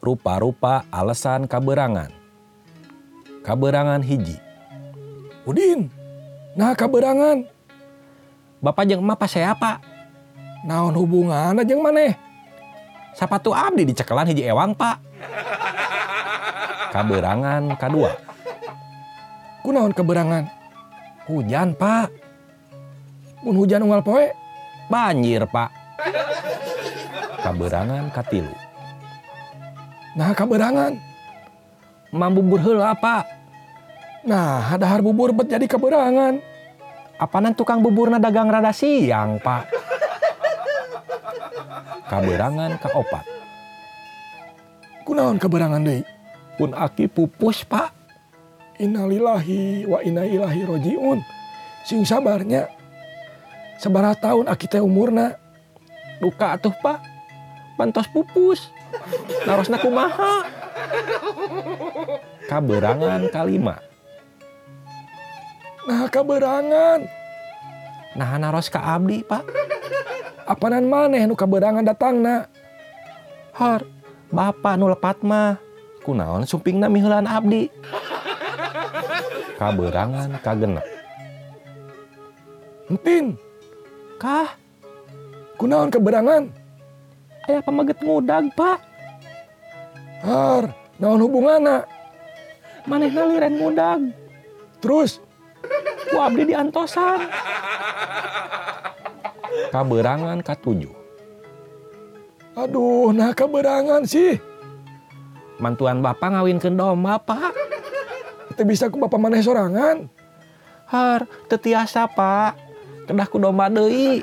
rupa-rupa alasan kaberangan. Kaberangan hiji. Udin nah kaberangan. Bapak jeng emak pas saya apa naon hubungan jeng maneh? Sepatu abdi dicekelan hiji ewang pak? Kaberangan kedua. Kunaon keberangan hujan pak. Pun hujan unggal poe? Banjir pak. Kaberangan katilu. Nah kaberangan. Emang bubur heula pak. Nah, dahar bubur bet jadi keberangan. Apanan tukang buburna dagang rada siang pak. Kaberangan kaopat. Kunaon keberangan deui? Pun aki pupus pak. Innalillahi wa inna ilahi rojiun. Sing sabarnya. Sabaraha tahun aki teh umurna. Duka atuh pak. Pantos pupus. Narosna kumaha. Kaberangan kalima. Nah kaberangan. Nah naros ka abdi pak. Apanan maneh nu kaberangan datangna? Har, bapak nu lepat mah. Kunaon sumpingna miheulan abdi. Kaberangan kagenep. Entin, Kah, kunaon keberangan? Aya pamaget ngudag pak. Har, naon hubunganna? Manehna liren ngudag. Terus, Ku abdi diantosan. Kaberangan katujuh. aduh, nah keberangan sih. Mantuan bapak ngawinkeun domba pak. Teu bisa ku bapak maneh sorangan. Har, tetiasa pak. Kedah ku domba deui.